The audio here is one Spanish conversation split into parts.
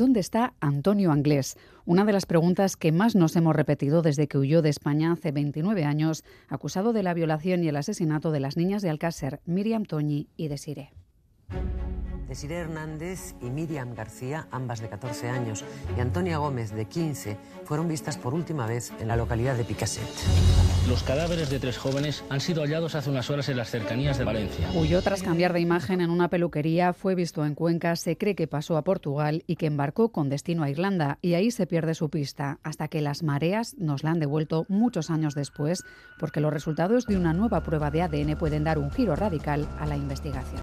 ¿Dónde está Antonio Anglés? Una de las preguntas que más nos hemos repetido desde que huyó de España hace 29 años, acusado de la violación y el asesinato de las niñas de Alcácer, Miriam Toñi y Desiree. Desiree Hernández y Miriam García, ambas de 14 años, y Antonia Gómez, de 15, fueron vistas por última vez en la localidad de Picaset. Los cadáveres de tres jóvenes han sido hallados hace unas horas en las cercanías de Valencia. Huyó tras cambiar de imagen en una peluquería, fue visto en Cuenca, se cree que pasó a Portugal y que embarcó con destino a Irlanda, y ahí se pierde su pista, hasta que las mareas nos la han devuelto muchos años después, porque los resultados de una nueva prueba de ADN pueden dar un giro radical a la investigación.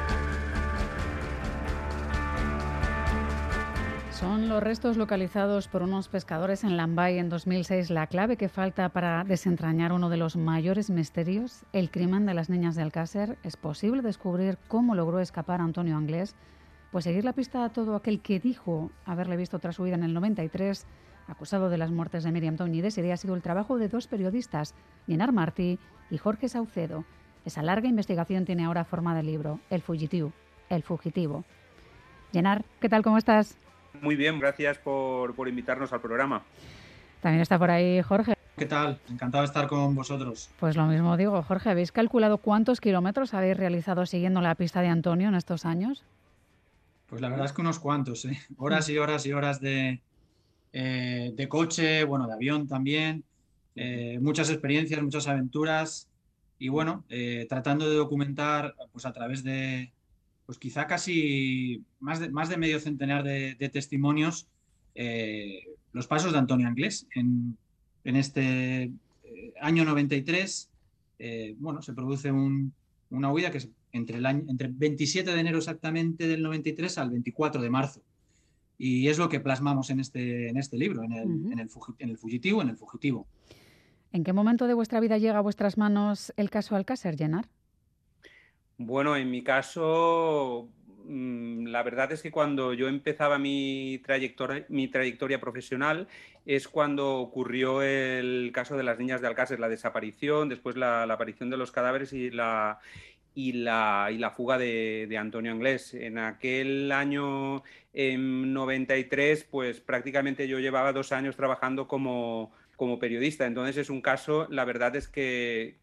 Los restos localizados por unos pescadores en Lambay en 2006 la clave que falta para desentrañar uno de los mayores misterios, el crimen de las niñas de Alcácer. ¿Es posible descubrir cómo logró escapar Antonio Anglés? Pues seguir la pista a todo aquel que dijo haberle visto tras su vida en el 93, acusado de las muertes de Miriam serie, ha sido el trabajo de dos periodistas, Llenar Martí y Jorge Saucedo. Esa larga investigación tiene ahora forma de libro, El Fugitivo. El Fugitivo. Llenar, ¿qué tal? ¿Cómo estás? Muy bien, gracias por, por invitarnos al programa. También está por ahí Jorge. ¿Qué tal? Encantado de estar con vosotros. Pues lo mismo digo, Jorge, ¿habéis calculado cuántos kilómetros habéis realizado siguiendo la pista de Antonio en estos años? Pues la verdad es que unos cuantos, ¿eh? horas y horas y horas de, eh, de coche, bueno, de avión también, eh, muchas experiencias, muchas aventuras y bueno, eh, tratando de documentar pues a través de, pues quizá casi más de, más de medio centenar de, de testimonios eh, los pasos de Antonio Anglés. En, en este eh, año 93, eh, bueno, se produce un, una huida que es entre el año, entre 27 de enero exactamente del 93 al 24 de marzo. Y es lo que plasmamos en este, en este libro, en el, uh -huh. en, el en el fugitivo, en el fugitivo. ¿En qué momento de vuestra vida llega a vuestras manos el caso Alcácer, Llenar? Bueno, en mi caso, mm, la verdad es que cuando yo empezaba mi trayectoria, mi trayectoria profesional es cuando ocurrió el caso de las niñas de Alcácer, la desaparición, después la, aparición de los cadáveres y la, y la, y la fuga de, Antonio Anglés. En aquel año en 93, pues prácticamente yo llevaba dos años trabajando como, como periodista. Entonces es un caso, la verdad es que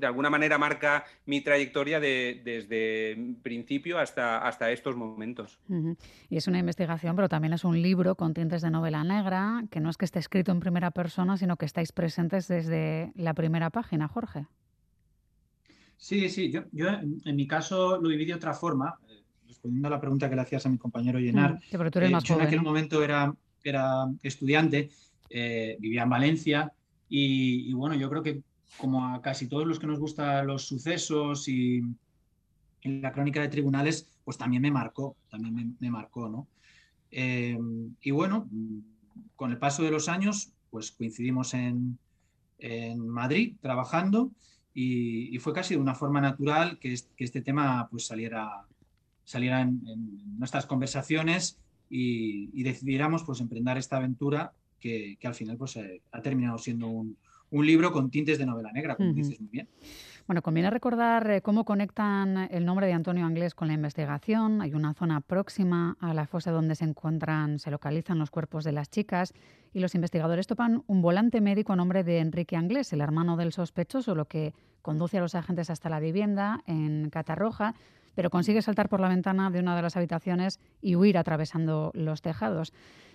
de alguna manera marca mi trayectoria de, desde principio hasta, hasta estos momentos. Uh -huh. Y es una investigación, pero también es un libro con tintes de novela negra, que no es que esté escrito en primera persona, sino que estáis presentes desde la primera página, Jorge. Sí, sí, yo, yo en, en mi caso lo viví de otra forma, eh, respondiendo a la pregunta que le hacías a mi compañero Llenar. Sí, pero tú eres eh, más yo joven, en aquel momento era, era estudiante, eh, vivía en Valencia y, y bueno, yo creo que como a casi todos los que nos gustan los sucesos y en la crónica de tribunales, pues también me marcó, también me, me marcó, ¿no? Eh, y bueno, con el paso de los años, pues coincidimos en, en Madrid trabajando y, fue casi de una forma natural que, es, que este tema pues saliera, saliera en, nuestras conversaciones y, y, decidiéramos pues emprender esta aventura que, que al final pues eh, ha terminado siendo un, un libro con tintes de novela negra, como uh -huh. dices muy bien. Bueno, conviene recordar eh, cómo conectan el nombre de Antonio Anglés con la investigación. Hay una zona próxima a la fosa donde se encuentran, se localizan los cuerpos de las chicas y los investigadores topan un volante médico a nombre de Enrique Anglés, el hermano del sospechoso, lo que conduce a los agentes hasta la vivienda en Catarroja, pero consigue saltar por la ventana de una de las habitaciones y huir atravesando los tejados.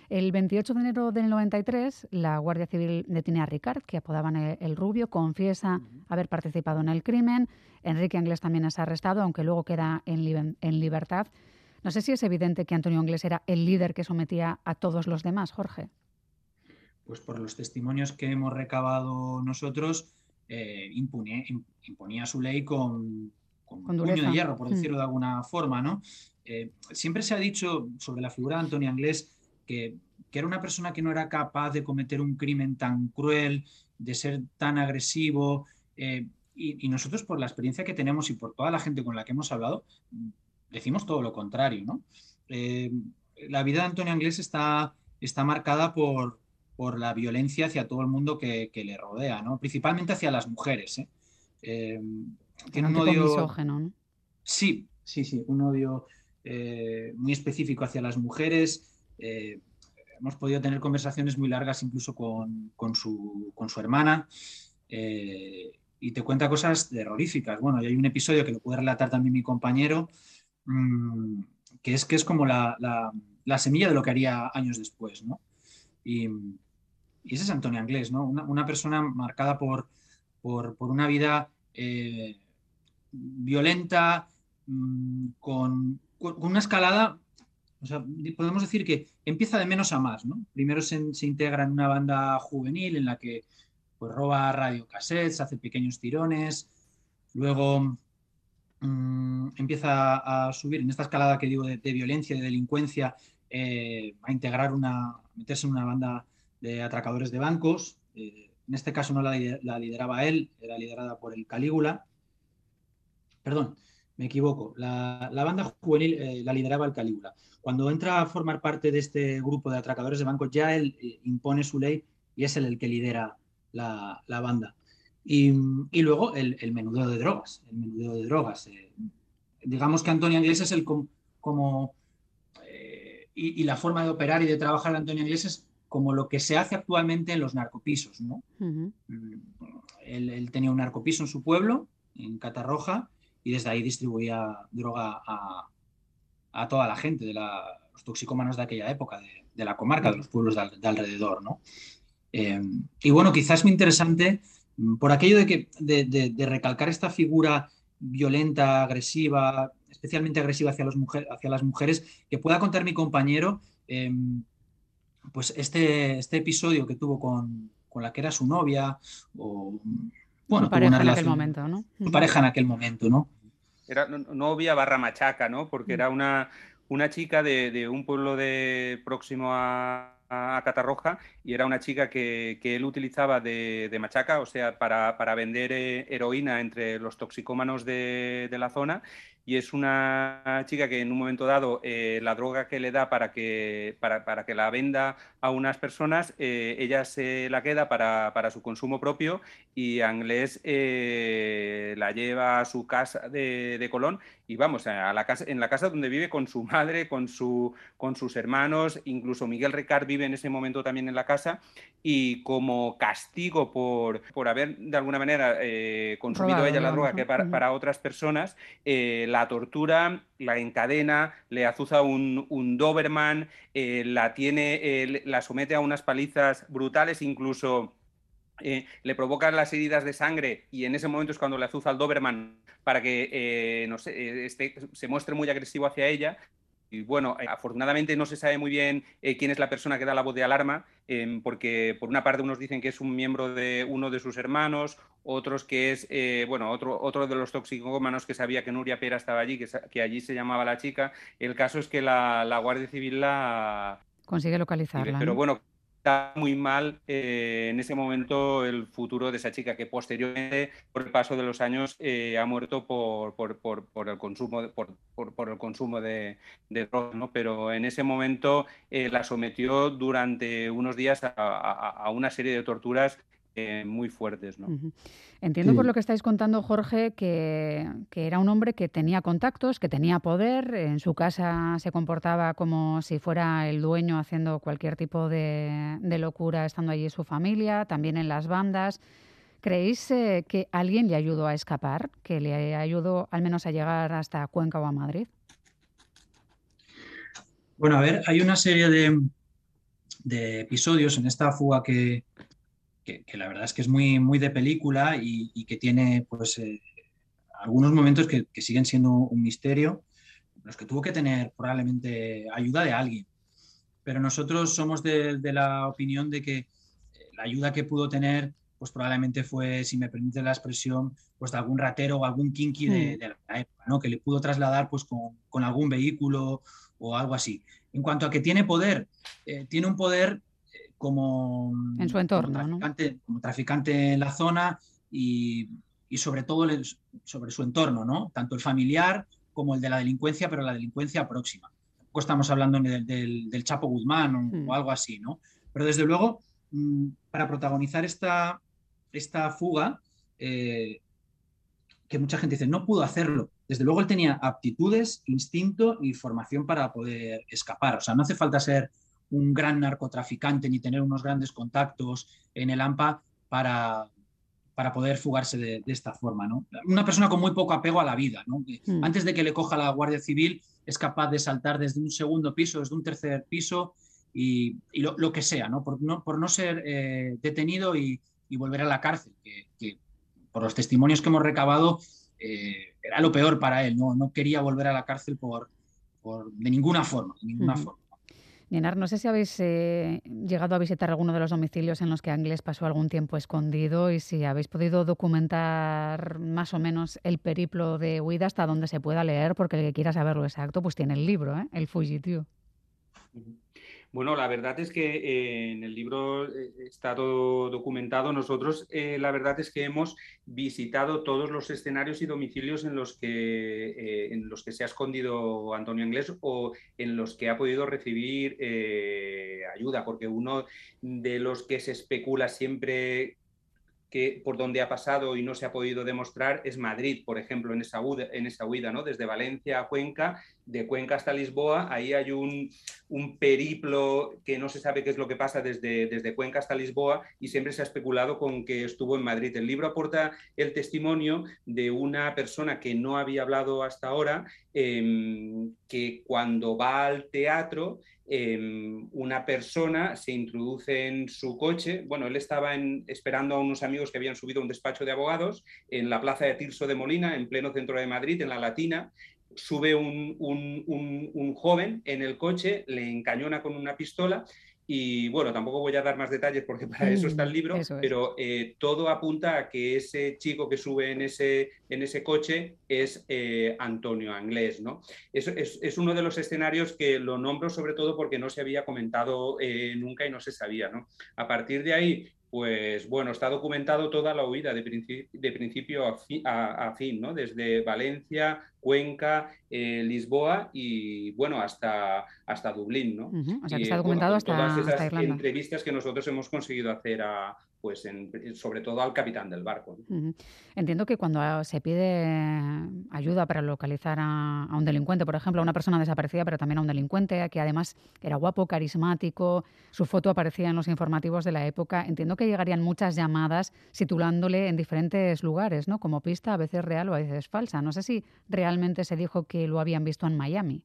El 28 de enero del 93, la Guardia Civil detiene a Ricard, que apodaban el, Rubio, confiesa haber participado en el crimen. Enrique Anglés también es arrestado, aunque luego queda en, li en libertad. No sé si es evidente que Antonio Anglés era el líder que sometía a todos los demás, Jorge. Pues por los testimonios que hemos recabado nosotros, eh, imponía, su ley con, con, con puño de hierro, por decirlo mm. de alguna forma, ¿no? Eh, siempre se ha dicho sobre la figura de Antonio Anglés que, que, era una persona que no era capaz de cometer un crimen tan cruel, de ser tan agresivo. Eh, y, y, nosotros, por la experiencia que tenemos y por toda la gente con la que hemos hablado, decimos todo lo contrario, ¿no? eh, la vida de Antonio Anglés está, está marcada por, por la violencia hacia todo el mundo que, le rodea, ¿no? principalmente hacia las mujeres. ¿eh? Eh, tiene un odio. Misógeno, ¿no? Sí, sí, sí, un odio muy específico hacia las mujeres. hemos podido tener conversaciones muy largas incluso con, con, su, con su, hermana y te cuenta cosas terroríficas. Bueno, y hay un episodio que lo puede relatar también mi compañero, mm, que, es, que es como la, la, semilla de lo que haría años después, ¿no? Y, ese es Antonio Anglés, ¿no? Una, persona marcada por, por, por una vida eh, violenta, mm, con, una escalada, o sea, podemos decir que empieza de menos a más, ¿no? Primero se, integra en una banda juvenil en la que pues roba radiocassettes, hace pequeños tirones, luego mm, empieza a subir en esta escalada que digo de, violencia, de delincuencia, eh, a integrar una, meterse en una banda de atracadores de bancos. Eh, en este caso no la, lideraba él, era liderada por el Calígula. Perdón, me equivoco. La, banda juvenil eh, la lideraba el Calígula. Cuando entra a formar parte de este grupo de atracadores de bancos, ya él impone su ley y es él el que lidera la, banda. Y, luego el, menudeo de drogas, el menudeo de drogas. Eh, digamos que Antonio Inglés es el como, eh, y, la forma de operar y de trabajar de Antonio Inglés es como lo que se hace actualmente en los narcopisos. ¿no? Mm, él, tenía un narcopiso en su pueblo, en Catarroja, y desde ahí distribuía droga a, toda la gente, de los toxicómanos de aquella época, de, la comarca, de los pueblos de, de alrededor. ¿no? Eh, y bueno, quizás es muy interesante mm, por aquello de, que, de, recalcar esta figura violenta, agresiva, especialmente agresiva hacia, los hacia las mujeres, que pueda contar mi compañero, em, pues este, este episodio que tuvo con, la que era su novia, o bueno, su pareja en aquel momento, ¿no? Su pareja en aquel momento, ¿no? Era novia barra machaca, ¿no? Porque era una, una chica de, de un pueblo de próximo a, a Catarroja y era una chica que, él utilizaba de, machaca, o sea, para, vender eh, heroína entre los toxicómanos de, de, la zona y es una chica que en un momento dado eh, la droga que le da para que, para, que la venda a unas personas, eh, ella se la queda para, su consumo propio y Anglés eh, la lleva a su casa de, Colón y vamos, a la casa, en la casa donde vive con su madre, con, su, con sus hermanos, incluso Miguel Ricard vive en ese momento también en la casa y como castigo por, por haber de alguna manera consumido ella la droga que para, para otras personas, la tortura, la encadena, le azuza un, Doberman, eh, la tiene, eh, la somete a unas palizas brutales, incluso eh, le provoca las heridas de sangre y en ese momento es cuando le azuza al Doberman para que no sé, este, se muestre muy agresivo hacia ella. Y bueno, afortunadamente no se sabe muy bien quién es la persona que da la voz de alarma, em, porque por una parte unos dicen que es un miembro de uno de sus hermanos, otros que es, eh, bueno, otro, otro de los toxicómanos que sabía que Nuria Pera estaba allí, que, que allí se llamaba la chica. El caso es que la, Guardia Civil la... Consigue localizarla. Pero bueno, está muy mal eh, en ese momento el futuro de esa chica, que posteriormente, por el paso de los años, eh, ha muerto por, por, el consumo, por, el consumo de, drogas, ¿no? Pero en ese momento la sometió durante unos días a una serie de torturas eh, muy fuertes. ¿no? Entiendo por lo que estáis contando, Jorge, que, era un hombre que tenía contactos, que tenía poder, en su casa se comportaba como si fuera el dueño haciendo cualquier tipo de, locura estando allí su familia, también en las bandas. ¿Creéis eh, que alguien le ayudó a escapar, que le ayudó al menos a llegar hasta Cuenca o a Madrid? Bueno, a ver, hay una serie de, de episodios en esta fuga que, que, la verdad es que es muy, muy de película y, que tiene pues eh, algunos momentos que, siguen siendo un misterio, los que tuvo que tener probablemente ayuda de alguien. Pero nosotros somos de, la opinión de que eh, la ayuda que pudo tener pues probablemente fue, si me permite la expresión, pues de algún ratero o algún kinky de, hmm. la época, ¿no? que le pudo trasladar pues con, con, algún vehículo o algo así. En cuanto a que tiene poder, eh, tiene un poder como, en su entorno, traficante, como traficante en la zona y, sobre todo sobre su entorno, ¿no? tanto el familiar como el de la delincuencia, pero la delincuencia próxima. tampoco estamos hablando del, Chapo Guzmán o, hmm. algo así, ¿no? Pero desde luego, mm, para protagonizar esta, esta fuga, eh, que mucha gente dice, no pudo hacerlo. Desde luego él tenía aptitudes, instinto y formación para poder escapar. O sea, no hace falta ser un gran narcotraficante ni tener unos grandes contactos en el AMPA para, para poder fugarse de, esta forma. ¿no? Una persona con muy poco apego a la vida. ¿no? Hmm. Antes de que le coja la Guardia Civil, es capaz de saltar desde un segundo piso, desde un tercer piso y, lo, que sea, ¿no? Por, no, por no ser eh, detenido y, volver a la cárcel, que, por los testimonios que hemos recabado eh, era lo peor para él, no, no quería volver a la cárcel por, por de ninguna forma, de ninguna forma. Nienar, no sé si habéis eh, llegado a visitar alguno de los domicilios en los que Ángeles pasó algún tiempo escondido y si habéis podido documentar más o menos el periplo de huida hasta donde se pueda leer, porque el que quiera saberlo exacto, pues tiene el libro, ¿eh? El Fugitivo. Bueno, la verdad es que eh, en el libro eh, está documentado. Nosotros, eh, la verdad es que hemos visitado todos los escenarios y domicilios en los que, en los que se ha escondido Antonio Inglés o en los que ha podido recibir ayuda, porque uno de los que se especula siempre que por donde ha pasado y no se ha podido demostrar es Madrid, por ejemplo, en esa huida, en esa huida ¿no? desde Valencia a Cuenca, de Cuenca hasta Lisboa, ahí hay un, un, periplo que no se sabe qué es lo que pasa desde, desde Cuenca hasta Lisboa y siempre se ha especulado con que estuvo en Madrid. El libro aporta el testimonio de una persona que no había hablado hasta ahora, em, que cuando va al teatro Em, una persona se introduce en su coche. Bueno, él estaba esperando a unos amigos que habían subido a un despacho de abogados en la plaza de Tirso de Molina, en pleno centro de Madrid, en la Latina. Sube un, un joven en el coche, le encañona con una pistola y bueno, tampoco voy a dar más detalles porque para eso está el mm, libro, pero eh, todo apunta a que ese chico que sube en ese, en ese coche es eh, Antonio Anglés. ¿no? Es, es, uno de los escenarios que lo nombro sobre todo porque no se había comentado eh, nunca y no se sabía. ¿no? A partir de ahí, pues bueno, está documentado toda la huida de, principio a, fin, ¿no? Desde Valencia, Cuenca, eh, Lisboa y bueno, hasta, hasta Dublín, ¿no? O sea, que está documentado hasta, todas esas entrevistas que nosotros hemos conseguido hacer a, pues sobre todo al capitán del barco. Entiendo que cuando se pide ayuda para localizar a, un delincuente, por ejemplo, a una persona desaparecida, pero también a un delincuente que además era guapo, carismático, su foto aparecía en los informativos de la época, entiendo que llegarían muchas llamadas situándole en diferentes lugares, ¿no? Como pista, a veces real o a veces falsa. No sé si realmente se dijo que lo habían visto en Miami.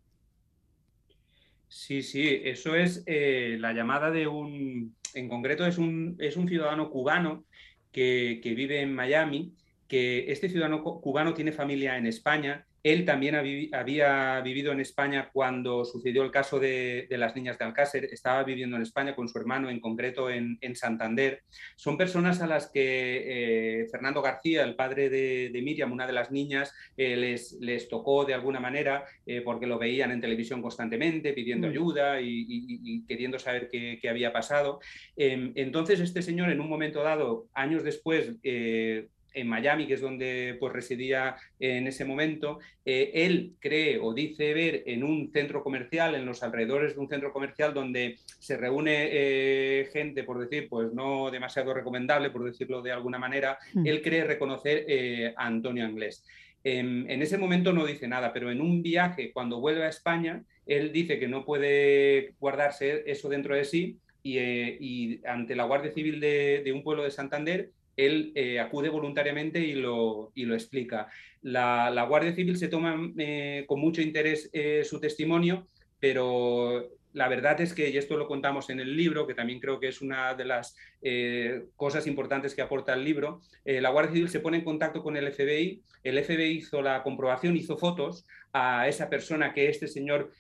Sí, sí, eso es eh, la llamada de un, en concreto es un, es un ciudadano cubano que, que, vive en Miami, que este ciudadano cubano tiene familia en España él también había vivido en España cuando sucedió el caso de, las niñas de Alcácer, estaba viviendo en España con su hermano, en concreto en, Santander. Son personas a las que eh, Fernando García, el padre de, Miriam, una de las niñas, eh, les, les, tocó de alguna manera eh, porque lo veían en televisión constantemente, pidiendo mm. ayuda y, queriendo saber qué, qué había pasado. Em, entonces, este señor, en un momento dado, años después, en Miami, que es donde pues, residía en ese momento, eh, él cree o dice ver en un centro comercial, en los alrededores de un centro comercial donde se reúne eh, gente, por decir, pues no demasiado recomendable, por decirlo de alguna manera, hmm. él cree reconocer eh, a Antonio Anglés. En, ese momento no dice nada, pero en un viaje, cuando vuelve a España, él dice que no puede guardarse eso dentro de sí y, ante la Guardia Civil de un pueblo de Santander, él eh, acude voluntariamente y lo, lo explica. La, Guardia Civil se toma eh, con mucho interés eh, su testimonio, pero la verdad es que, y esto lo contamos en el libro, que también creo que es una de las cosas importantes que aporta el libro, la Guardia Civil se pone en contacto con el FBI, el FBI hizo la comprobación, hizo fotos a esa persona que este señor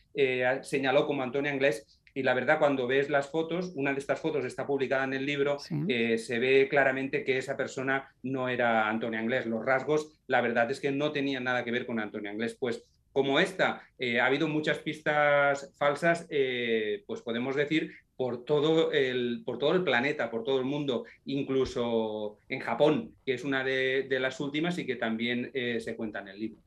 señaló como Antonio Anglés y la verdad, cuando ves las fotos, una de estas fotos está publicada en el libro, eh, se ve claramente que esa persona no era Antonio Anglés. Los rasgos, la verdad es que no tenían nada que ver con Antonio Anglés. Pues como esta, eh, ha habido muchas pistas falsas, eh, pues podemos decir por todo, el, por todo el planeta, por todo el mundo, incluso en Japón, que es una de, las últimas y que también se cuenta en el libro.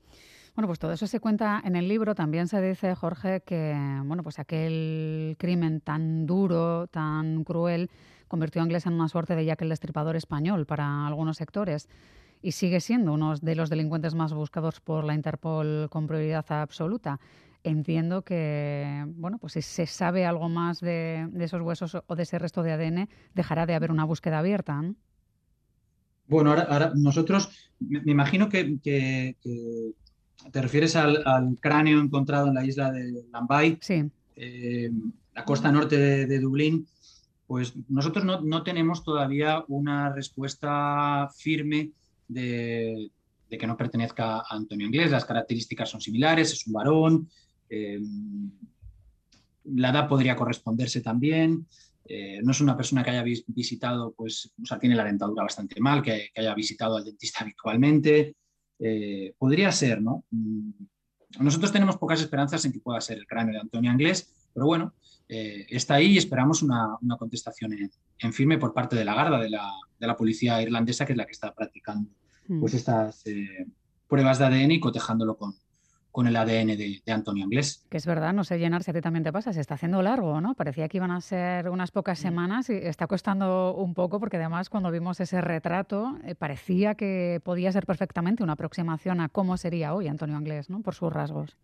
Bueno, pues todo eso se cuenta en el libro. También se dice, Jorge, que bueno, pues aquel crimen tan duro, tan cruel, convirtió a Inglés en una suerte de Jack el Destripador español para algunos sectores y sigue siendo uno de los delincuentes más buscados por la Interpol con prioridad absoluta. Entiendo que, bueno, pues si se sabe algo más de, esos huesos o de ese resto de ADN, dejará de haber una búsqueda abierta. Bueno, ahora, nosotros, me, imagino que, te refieres al, cráneo encontrado en la isla de Lambay, sí. Eh, la costa norte de, Dublín. Pues nosotros no, tenemos todavía una respuesta firme de, que no pertenezca a Antonio Inglés. Las características son similares, es un varón, eh, la edad podría corresponderse también. Eh, no es una persona que haya visitado, pues, tiene la dentadura bastante mal, que, haya visitado al dentista habitualmente. Eh, podría ser, ¿no? Mm, nosotros tenemos pocas esperanzas en que pueda ser el cráneo de Antonio Inglés, pero bueno, está ahí y esperamos una, contestación en, firme por parte de la Garda, de la, de la, policía irlandesa, que es la que está practicando mm. pues, estas pruebas de ADN y cotejándolo con, con el ADN de, Antonio Anglés. Que es verdad, no sé llenar si a ti también te pasa, se está haciendo largo, ¿no? Parecía que iban a ser unas pocas semanas y está costando un poco porque además cuando vimos ese retrato eh, parecía que podía ser perfectamente una aproximación a cómo sería hoy Antonio Anglés, ¿no? Por sus rasgos.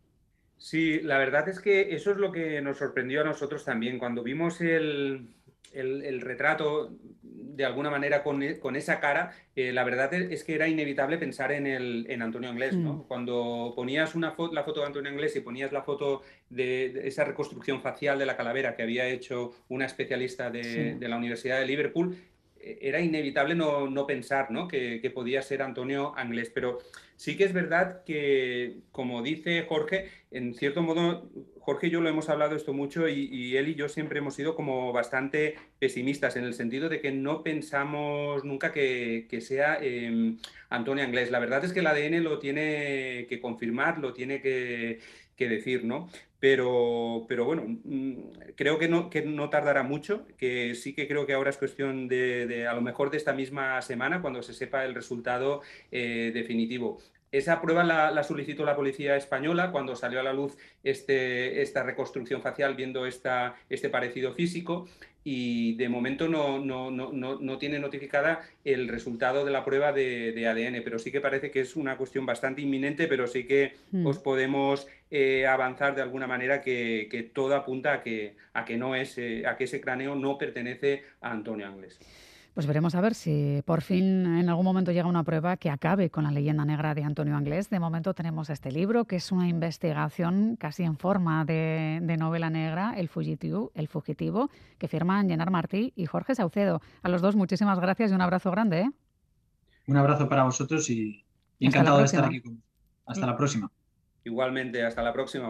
Sí, la verdad es que eso es lo que nos sorprendió a nosotros también. Cuando vimos el, el, retrato de alguna manera con, e, esa cara, eh, la verdad es que era inevitable pensar en, el, en Antonio Anglés. ¿no? Mm. Cuando ponías una la foto de Antonio Anglés y ponías la foto de, esa reconstrucción facial de la calavera que había hecho una especialista de, de la Universidad de Liverpool, era inevitable no, pensar ¿no? Que, que, podía ser Antonio Anglés. Pero sí que es verdad que, como dice Jorge, en cierto modo Jorge y yo lo hemos hablado esto mucho y, él y yo siempre hemos sido como bastante pesimistas en el sentido de que no pensamos nunca que, sea em, Antonio Anglés. La verdad es que el ADN lo tiene que confirmar, lo tiene que, decir, ¿no? Pero, pero bueno, mm, creo que no, que no tardará mucho, que sí que creo que ahora es cuestión de, a lo mejor de esta misma semana, cuando se sepa el resultado eh, definitivo. Esa prueba la, solicitó la policía española cuando salió a la luz este, esta reconstrucción facial viendo esta, este parecido físico y de momento no, no, no, no, tiene notificada el resultado de la prueba de, ADN, pero sí que parece que es una cuestión bastante inminente, pero sí que hmm. os podemos eh, avanzar de alguna manera que, que, todo apunta a que, a que no es, eh, a que ese cráneo no pertenece a Antonio Ángeles. Pues veremos a ver si por fin en algún momento llega una prueba que acabe con la leyenda negra de Antonio Anglés. De momento tenemos este libro, que es una investigación casi en forma de, novela negra, El Fugitivo, El Fugitivo, que firman Llenar Martí y Jorge Saucedo. A los dos muchísimas gracias y un abrazo grande. ¿eh? Un abrazo para vosotros y, encantado de estar aquí. Hasta la próxima. Igualmente, hasta la próxima.